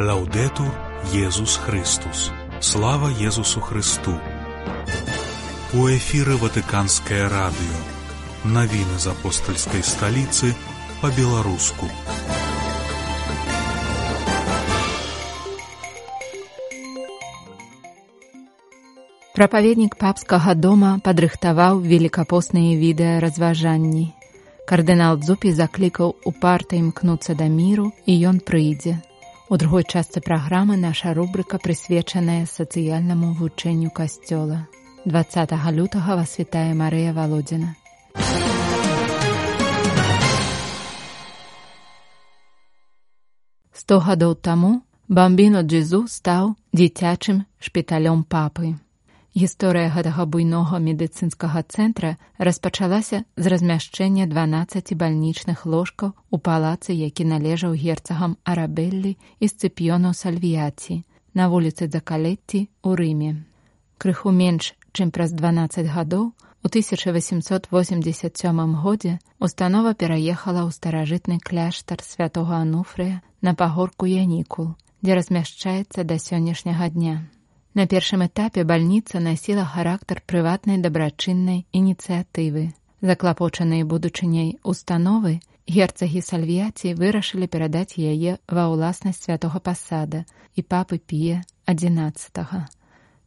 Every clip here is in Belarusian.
Лаўдетур Езус Христус. Слава Езусу Христу. У эфіры Ватыканскае радыё. Навіны з апостальскай сталіцы па-беларуску. Прапаведнік папскага дома падрыхтаваў велікапосныя відэаразважанні. Кардынал Дзупі заклікаў у парта імкнуцца да міру і ён прыйдзе. У другой частцы праграмы наша рубрыка прысвечаная сацыяльнаму вучэнню касцёла. 20 лютага вас вітае Марыя Валодзіна. Сто гадоў таму бамбіно Джзу стаў дзіцячым шпіталём папы. Гісторыя гэтага буйнога медыцынскага цэнтра распачалася з размяшчэння 12 бальнічных ложкаў у палацы, які належаў герцагам Арабеллі і сцыпіёну сальвіяці на вуліцы Закалетці ў Рыме. Крыху менш, чым праз 12 гадоў, у 1887 годзе установа пераехала ў старажытны кляштар святого Ануфрыя на пагорку Янікул, дзе размяшчаецца да сённяшняга дня. На першым этапе бальніца насіла характар прыватнай дабрачыннай ініцыятывы. Заклапочаныя будучыняй установы герцагі сальвіяці вырашылі перадаць яе ва ўласнасць святого пасада і папы пія 11.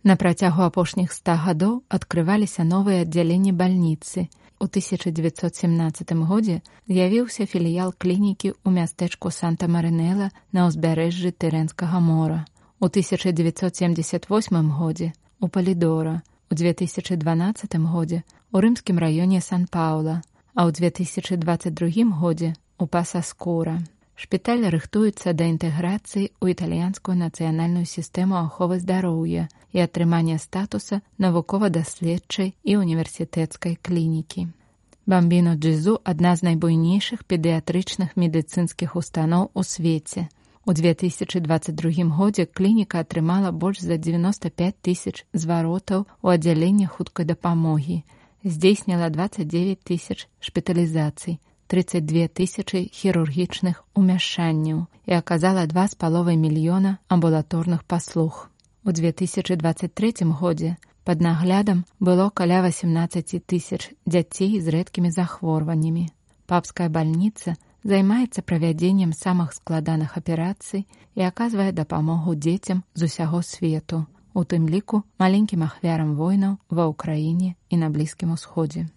На працягу апошніх ста гадоў адкрываліся новыя аддзяленні бальніцы. У 1917 годзе з'явіўся філіял клінікі ў мястэчку Санта-Марынела на ўзбярэжжы тэрэнскага мора. У 1978 годзе у палідора, у 2012 годзе у рымскім раёне Сан-Паўла, а ў 2022 годзе у пасаскура. Шпіталь рыхтуецца да інтэграцыі ў італьянскую нацыянальную сістэму аховы здароўя і атрымання статуса навукова-даследчай і універсітэцкай клінікі. Бамбіно Джзу адна з найбуйнейшых педыятрычных медыцынскіх устаноў у свеце. У 2022 годзе клініка атрымала больш за 95 тысяч зваротаў у аддзяленні хуткай дапамогі, здзейсніла 29 тысяч шпіталізацый, 32 тысячы хірургічных умяшанняў і аказала два з паловай мільёна амбулаторных паслуг. У 2023 годзе пад наглядам было каля 18 тысяч дзяцей з рэдкімі захворваннямі. Папская бальніца – займаецца правядзеннем самых складаных аперацый і аказвае дапамогу дзецям з усяго свету, у тым ліку маленькім ахвярам войнаў ва ўкраіне і на блізкім усходзе.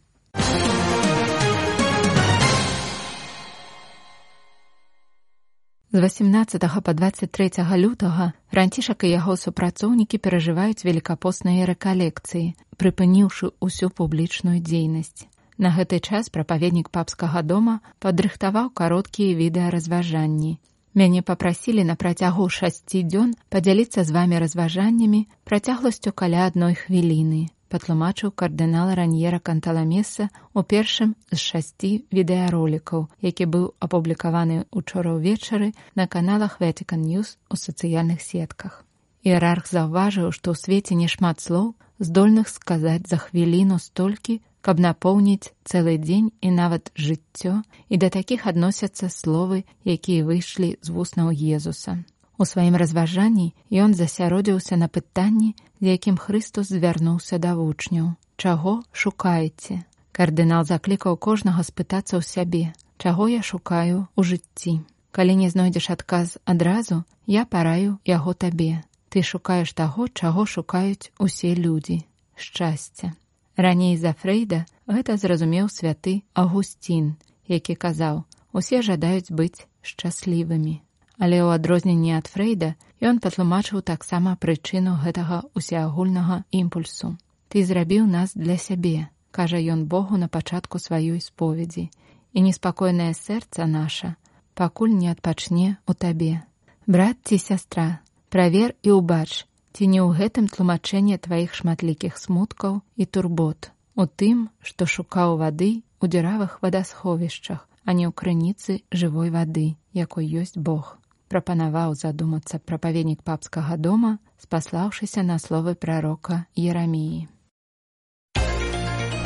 З 18 па 23 лютага ранцішак і яго супрацоўнікі перажываюць велікапосныя рэкалекцыі, прыпыніўшы ўсю публічную дзейнасць. На гэты час прапаведнік папскага дома падрыхтаваў кароткія відэаразважанні. Мяне папрасілі на працягу шасці дзён падзяліцца з вамі разважаннямі працягласцю каля адной хвіліны, патлумачыў кардынал раньера канталамеса у першым з шасці відэаролікаў, які быў апублікаваны учора ўвечары на каналах Вэтикан Ньюс у сацыяльных сетках. Іерарх заўважыў, што ў свеце няшмат слоў здольных сказаць за хвіліну столькі, каб напоўніць цэлы дзень і нават жыццё і да такіх адносяцца словы, якія выйшлі з вуснаў Езуса. У сваім разважанні ён засяродзіўся на пытанні, з якім Христус звярнуўся да вучняў. Чаго шукаеце? Кардынал заклікаў кожнага спытацца ў сябе, чаго я шукаю ў жыцці. Калі не знойдзеш адказ адразу, я параю яго табе. Ты шукаеш таго, чаго шукаюць усе людзі. Шчасця. Раней за Фрэйда гэта зразумеў святы Агусцін, які казаў: усе жадаюць быць шчаслівымі. Але ў адрозненні ад Фрэйда ён патлумачыў таксама прычыну гэтага усеагульнага імпульсу. Ты зрабіў нас для сябе, кажа ён Богу на пачатку сваёй споведзі, і неспакойнае сэрца наша пакуль не адпачне у табе. Брат ці сястра, правер і ўбач, Ці не ў гэтым тлумачэнне тваіх шматлікіх смуткаў і турбот, у тым, што шукаў вады ў дзіравых вадасховішчах, а не ў крыніцы жывой вады, якой ёсць Бог. Прапанаваў задумацца прапаведнік папскага дома, спаслаўшыся на словы прарока Ераміі.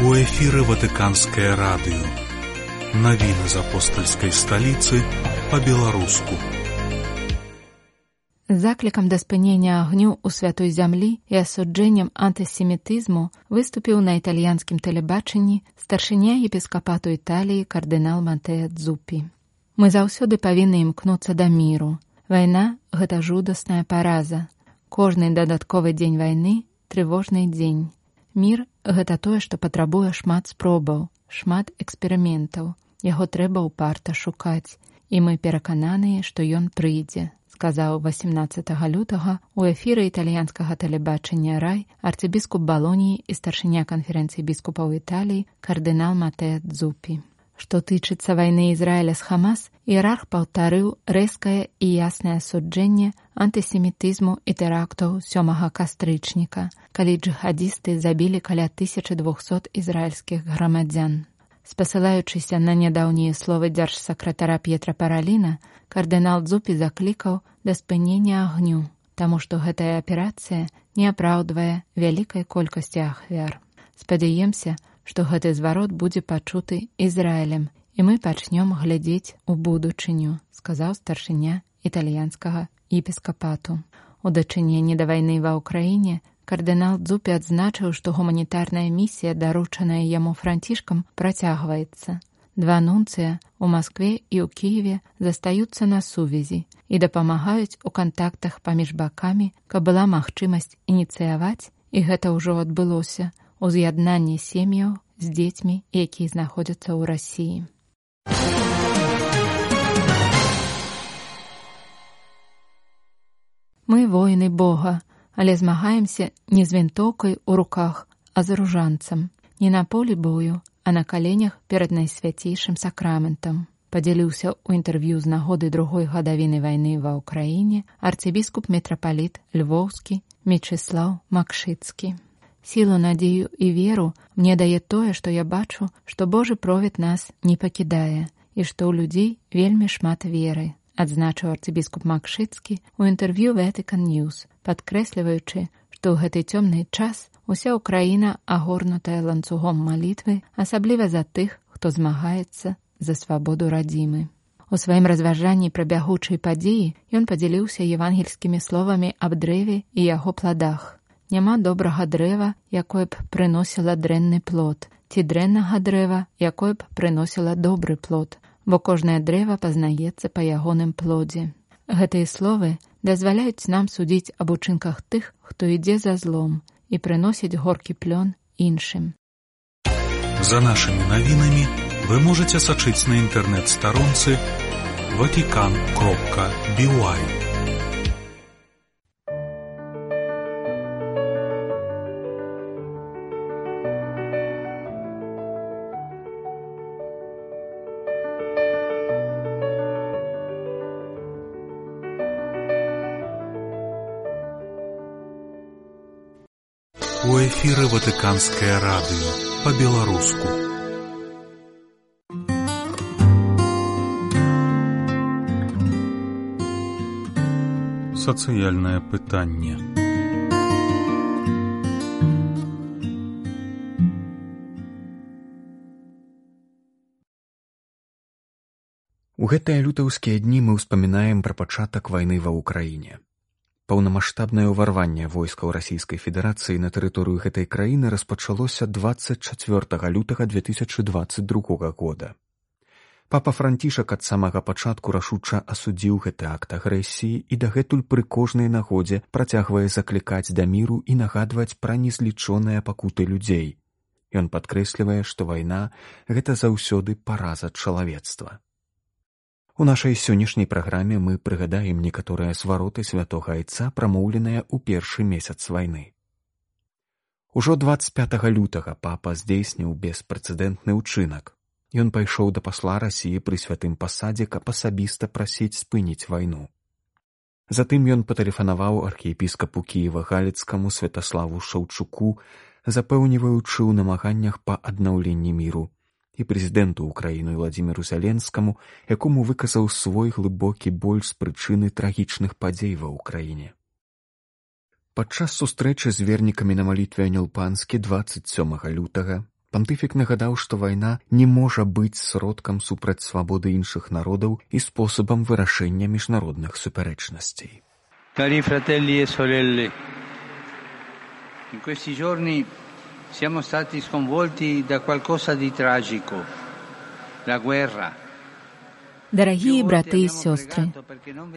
У эфіры ватыканскае радыё. Навіны з апостальскай сталіцы па-беларуску. Заклікам да спынення агню ў святой зямлі і асуджэннем антысемітызму выступіў на італьянскім тэлебачанні старшыня епіскапату Італіі кардынал Мантэя Дзупі. Мы заўсёды павінны імкнуцца да міру. Вайна гэта жудасная параза. Кожны дадатковы дзень вайны трывожны дзень. Мір гэта тое, што патрабуе шмат спробаў, шмат эксперыментаў. Яго трэба ўпарта шукаць, і мы перакананыя, што ён прыйдзе сказаў 18 лютага у эфіры італьянскага тэлебачання рай арцыбіскуп балоніі і старшыня канферэнцыі біскупаў італіі кардынал Матэа Дзупі. Што тычыцца вайны Ізраіля з Хамас, іерарх паўтарыў рэзкае і яснае асуджэнне антысемітызму і тэрактаў сёмага кастрычніка, калі джихадзісты забілі каля 1200 ізраільскіх грамадзян. Спасылаючыся на нядаўнія словы дзяржсакратара П'етра Параліна, кардынал Дзупі заклікаў да спынення агню, таму што гэтая аперацыя не апраўдвае вялікай колькасці ахвяр. Спадзяемся, што гэты зварот будзе пачуты Ізраілем, і мы пачнём глядзець у будучыню, сказаў старшыня італьянскага епіскапату. У дачыненні да вайны ва ўкраіне Кардынал Дзупі адзначыў, што гуманітарная місія, даручаная яму францішкам, працягваецца. Два нунцыя у Маскве і ў Кіеве застаюцца на сувязі і дапамагаюць у кантактах паміж бакамі, каб была магчымасць ініцыяваць, і гэта ўжо адбылося у з'яднанні сем'яў з дзецьмі, якія знаходзяцца ў рассіі. Мы воіны Бога, але змагаемся не з вінтоўкай у руках, а з ружанцам, не на полі бою, а на каленях перад найсвяцейшым сакраментам. Падзяліўся ў інтэрв'ю з нагоды другой гадавіны вайны ва ўкраіне арцыбіскуп метрапаліт львоўскі мечыслаў макшыцкі. Сілу надзею і веру мне дае тое, што я бачу, што Божы провід нас не пакідае і што ў людзей вельмі шмат веры, адзначыў арцыбіскуп Макшыцкі ў інтэрв'ю Вэтыкан Ньюс, падкрэсліваючы, што ў гэты цёмны час уся ўкраіна агорнутая ланцугом малітвы, асабліва за тых, хто змагаецца за свабоду радзімы. У сваім разважанні пра бягучай падзеі ён падзяліўся евангельскімі словамі аб дрэве і яго пладах. Няма добрага дрэва, якое б прыносіла дрэнны плод, ці дрэннага дрэва, якое б прыносіла добры плод, бо кожнае дрэва пазнаецца па ягоным плодзе. Гэтыя словы дазваляюць нам судзіць аб учынках тых, хто ідзе за злом і прыносіць горкі плён іншым. За нашымі навінамі вы можете сачыць на інтэрнэт-старонцы ватикан кропка бівай. У эфіры ватыканскае радыё па-беларуску. Сацыяльнае пытанне. У гэтыя лютаўскія дні мы ўспамінаем пра пачатак вайны ва ўкраіне. Паўнамасштабнае ўварванне войскаў расійскай федэрацыі на тэрыторыю гэтай краіны распачалося 24 лютага 2022 года. Папа францішак ад самага пачатку рашуча асудзіў гэты акт агрэсіі і дагэтуль пры кожнай нагодзе працягвае заклікаць да міру і нагадваць пра незлічоныя пакуты людзей. Ён падкрэслівае, што вайна гэта заўсёды параза чалавецтва. У нашай сённяшняй праграме мы прыгадаем некаторыя свароты святога айца прамоўленыя ў першы месяц вайны. Ужо 25 лютага папа здзейсніў беспрэцэдэнтны ўчынак. Ён пайшоў да пасла рассіі пры святым пасадзе, каб асабіста прасіць спыніць вайну. Затым ён патэлефанаваў архіепіскапу кіева галецкаму святаславу шаўчуку, запэўніваючы ў намаганнях па аднаўленні міру і прэзідэнту ўкраіны владимиру зяленскаму якому выказаў свой глыбокі боль з прычыны трагічных падзей ва ўкраіне падчас сустрэчы з вернікамі на малітве анёлпанскі 27 лютага пантыфік нагадаў што вайна не можа быць сродкам супраць свабоды іншых народаў і спосабам вырашэння міжнародных супярэчнасцей. Cari fratelli e sorelle, in questi giorni siamo stati sconvolti da qualcosa di tragico, la guerra. Дарагія браты і сёстры,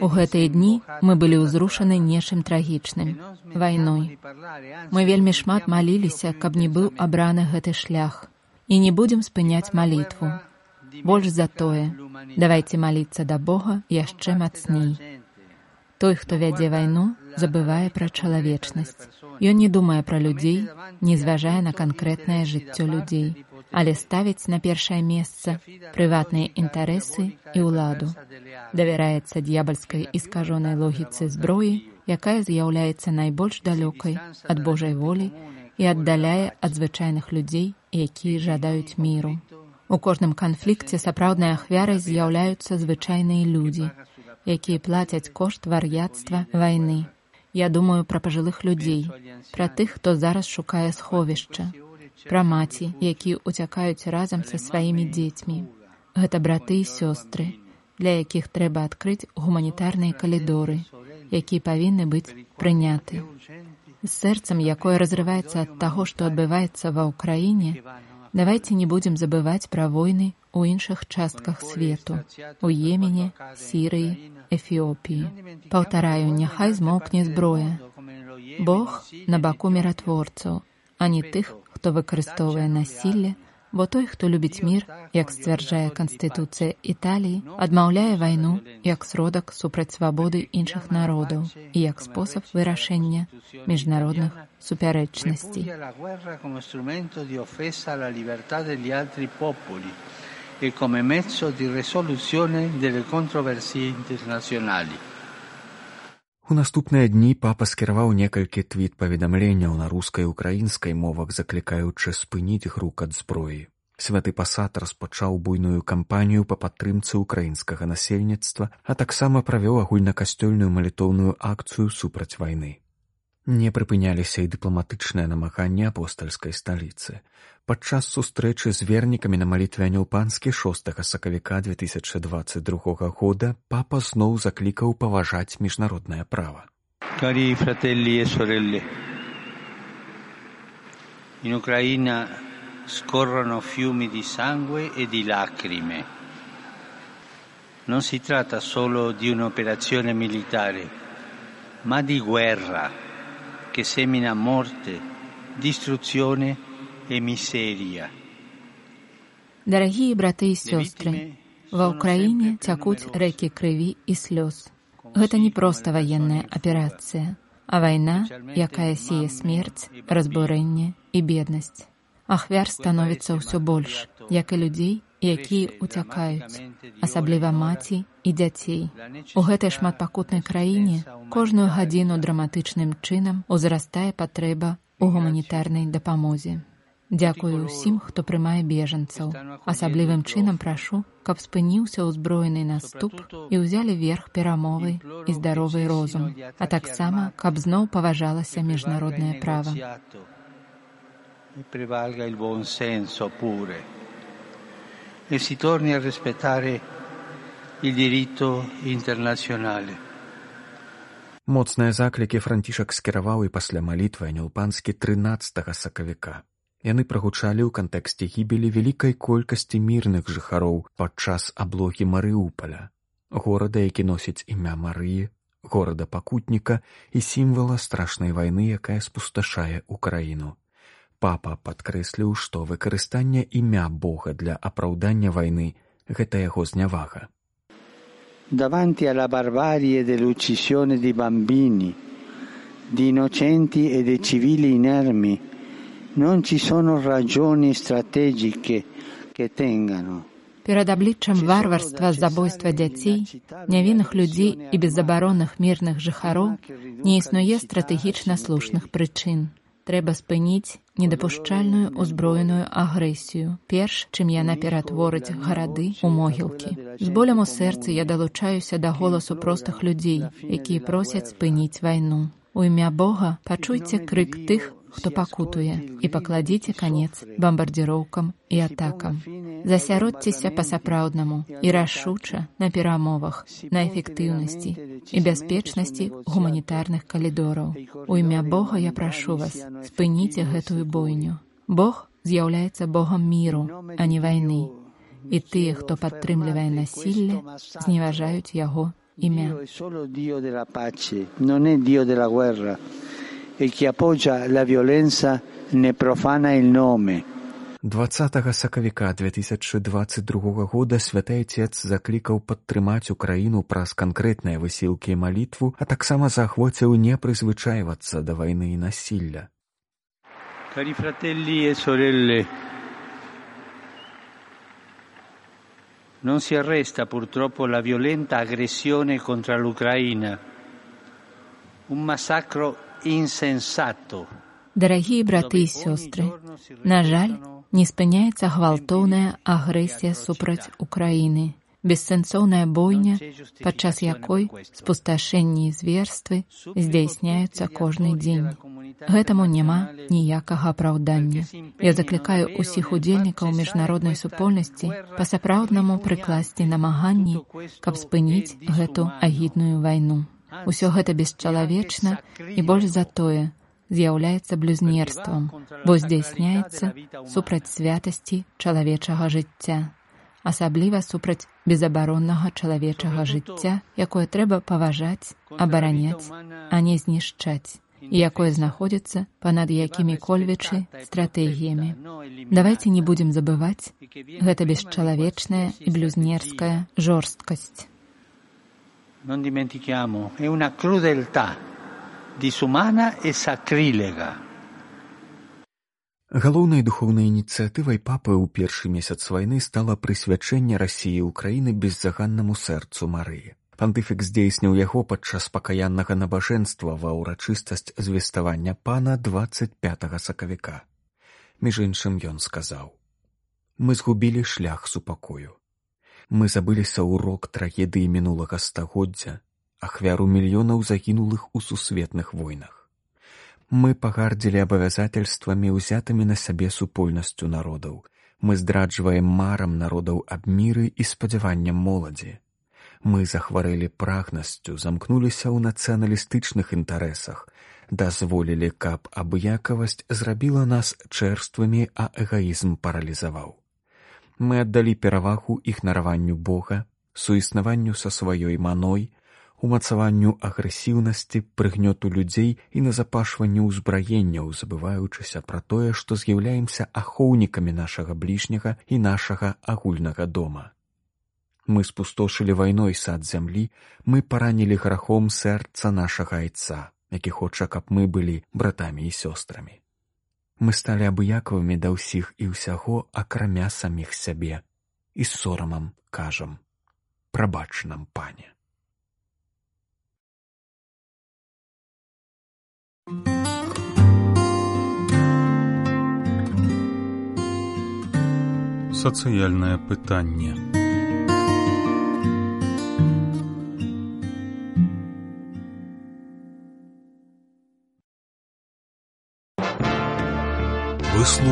у гэтыя дні мы былі ўзрушаны нечым трагічным вайной. Мы вельмі шмат маліліся, каб не быў абраны гэты шлях і не будзем спыняць малітву. Больш за тое, давайце маліцца да Бога яшчэ мацней. Той, хто вядзе вайну, забывае пра чалавечнасць. Ён не думае пра людзей, не зважае на канкрэтнае жыццё людзей, але ставіць на першае месца прыватныя інтарэсы і ўладу. Давяраецца д'ябальскай і скажонай логіцы зброі, якая з'яўляецца найбольш далёкай ад Божай волі і аддаляе ад звычайных людзей, якія жадаюць міру. У кожным канфлікце сапраўднай ахвярай з'яўляюцца звычайныя людзі, якія плацяць кошт вар'яцтва вайны. Я думаю пра пажылых людзей, пра тых, хто зараз шукае сховішча, пра маці, якія уцякаюць разам са сваімі дзецьмі. Гэта браты і сёстры, для якіх трэба адкрыць гуманітарныя калідоры, якія павінны быць прыняты. З сэрцам, якое разрываецца ад таго, што адбываецца ва ўкраіне, давайте не будзем забываць пра войны у іншых частках свету, у Емене, Сірыі, Эфіопіі. Паўтараю, няхай змоўкне зброя. Бог на баку міратворцаў, а не тых, хто выкарыстоўвае насілле, бо той, хто любіць мір, як сцвярджае канстытуцыя Італіі, адмаўляе вайну як сродак супраць свабоды іншых народаў і як спосаб вырашэння міжнародных супярэчнасцей. E come mezzo di risoluzione delle controversie internazionali. У наступныя дні папа скіраваў некалькі твіт паведамленняў на рускай і украінскай мовах, заклікаючы спыніць грук ад зброі. Святы пасад распачаў буйную кампанію па падтрымцы украінскага насельніцтва, а таксама правёў агульнакасцёльную малітоўную акцыю супраць вайны. Не прыпыняліся і дыпламатычныя намаганні апостальскай сталіцы. Падчас сустрэчы з вернікамі на малітвяню панскі 6 сакавіка 2022 года папа зноў заклікаў паважаць міжнароднае права. Карі фрателлі e sorelle. In Ucraina scorrono fiumi di sangue e di lacrime. Non si tratta solo di un'operazione militare, ma di guerra che semina morte, distruzione e miseria. Дарагія браты і сёстры, ва ўкраіне цякуць рэкі крыві і слёз. Гэта не проста ваенная аперацыя, а вайна, якая сее смерць, разбурэнне і беднасць. Ахвяр становіцца ўсё больш, як і людзей, якія уцякаюць, асабліва маці і дзяцей. У гэтай шматпакутнай краіне кожную гадзіну драматычным чынам узрастае патрэба ў гуманітарнай дапамозе. Дзякую ўсім, хто прымае бежанцаў. Асаблівым чынам прашу, каб спыніўся ўзброены наступ і ўзялі верх перамовы і здаровы розум, а таксама, каб зноў паважалася міжнароднае права. Prevalga il buon senso pure. E si torni a rispettare il diritto internazionale. Моцныя заклікі францішак скіраваў і пасля малітвы анюлпанскі 13 сакавіка. Яны прагучалі ў кантэксце гібелі вялікай колькасці мірных жыхароў падчас аблогі Марыуполя, горада, які носіць імя Марыі, горада пакутніка і сімвала страшнай вайны, якая спусташае ўкраіну. Папа падкрэсліў, што выкарыстанне імя Бога для апраўдання вайны гэта яго знявага. Davanti alla barbarie dell'uccisione di bambini, di innocenti e dei civili inermi, non ci sono ragioni strategiche che tengano. Перад абліччам варварства забойства дзяцей, нявінных людзей і безабаронных мірных жыхароў не існуе стратэгічна слушных прычын трэба спыніць недапушчальную ўзброеную агрэсію перш чым яна ператворыць гарады ў могілкі. З болем у сэрцы я далучаюся да голасу простых людзей якія просяць спыніць вайну. У імя бога пачуйце крык тых хто пакутуе і пакладзіце канец бамбардзіроўкам і атакам засяродціся па-сапраўднаму і рашуча на перамовах, на эфектыўнасці і бяспечнасці гуманітарных калідораў. У імя Бога я прашу вас, спыніце гэтую бойню. Бог з'яўляецца Богом міру, а не вайны. І тыя, хто падтрымлівае насілле, зневажаюць яго імя. E chi appoggia la violenza ne profana il nome. 20 сакавіка 2022 года святы отец заклікаў падтрымаць украіну праз канкрэтныя высілкі і малітву, а таксама заахвоціў не прызвычайвацца да вайны і насілля. Cari fratelli e sorelle, non si arresta purtroppo la violenta aggressione contro l'Ucraina, un massacro. Дарагія браты і сёстры, на жаль, не спыняецца гвалтоўная агрэсія супраць Украіны, бессэнсоўная бойня, падчас якой спусташэнні і зверствы здзяйсняюцца кожны дзень. Гэтаму няма ніякага апраўдання. Я заклікаю ўсіх удзельнікаў міжнароднай супольнасці па-сапраўднаму прыкласці намаганні, каб спыніць гэту агідную вайну. Усё гэта бесчалавечна і больш за тое з'яўляецца блюзнерствам, бо здзяйсняецца супраць святасці чалавечага жыцця, асабліва супраць безабароннага чалавечага жыцця, якое трэба паважаць, абараняць, а не знішчаць і якое знаходзіцца панад якімі-кольвічы стратэгіямі. Давайце не будзем забываць, гэта бесчалавечная і блюзнерская жорсткасць. Non dimentichiamo, è una crudeltà disumana e sacrilega. Галоўнай духоўнай ініцыятывай папы ў першы месяц вайны стала прысвячэнне рассіі ўкраіны беззаганнаму сэрцу Марыі. Пантыфік здзейсніў яго падчас пакаяннага набажэнства ва ўрачыстасць звеставання пана 25 сакавіка. Між іншым ён сказаў: « Мы згубілі шлях супакою. Мы забыліся ўрок трагедыі мінулага стагоддзя, ахвяру мільёнаў загінулых у сусветных войнах. Мы пагардзілі абавязательствамі ўзятымі на сабе супольнасцю народаў. Мы здраджваем марам народаў аб міры і спадзяваннем моладзі мы захварэлі прагнасцю замкнуліся ў нацыяналістычных інтарэсах дазволілі каб абыякавасць зрабіла нас чэрствымі а эгаізм паралізаваў мы аддалі перавагу ігнараванню бога суіснаванню са сваёй маной умацаванню агрэсіўнасці прыгнёту людзей і назапашванню ўзбраенняў забываючыся пра тое што з'яўляемся ахоўнікамі нашага бліжняга і нашага агульнага дома. Мы спустошылі вайной сад зямлі мы паранілі грахом сэрца нашага айца які хоча каб мы былі братамі і сёстрамі мы сталі абыякавымі да ўсіх і ўсяго акрамя саміх сябе і сорамам кажам. Прабач нам пане. Сацыяльнае пытанне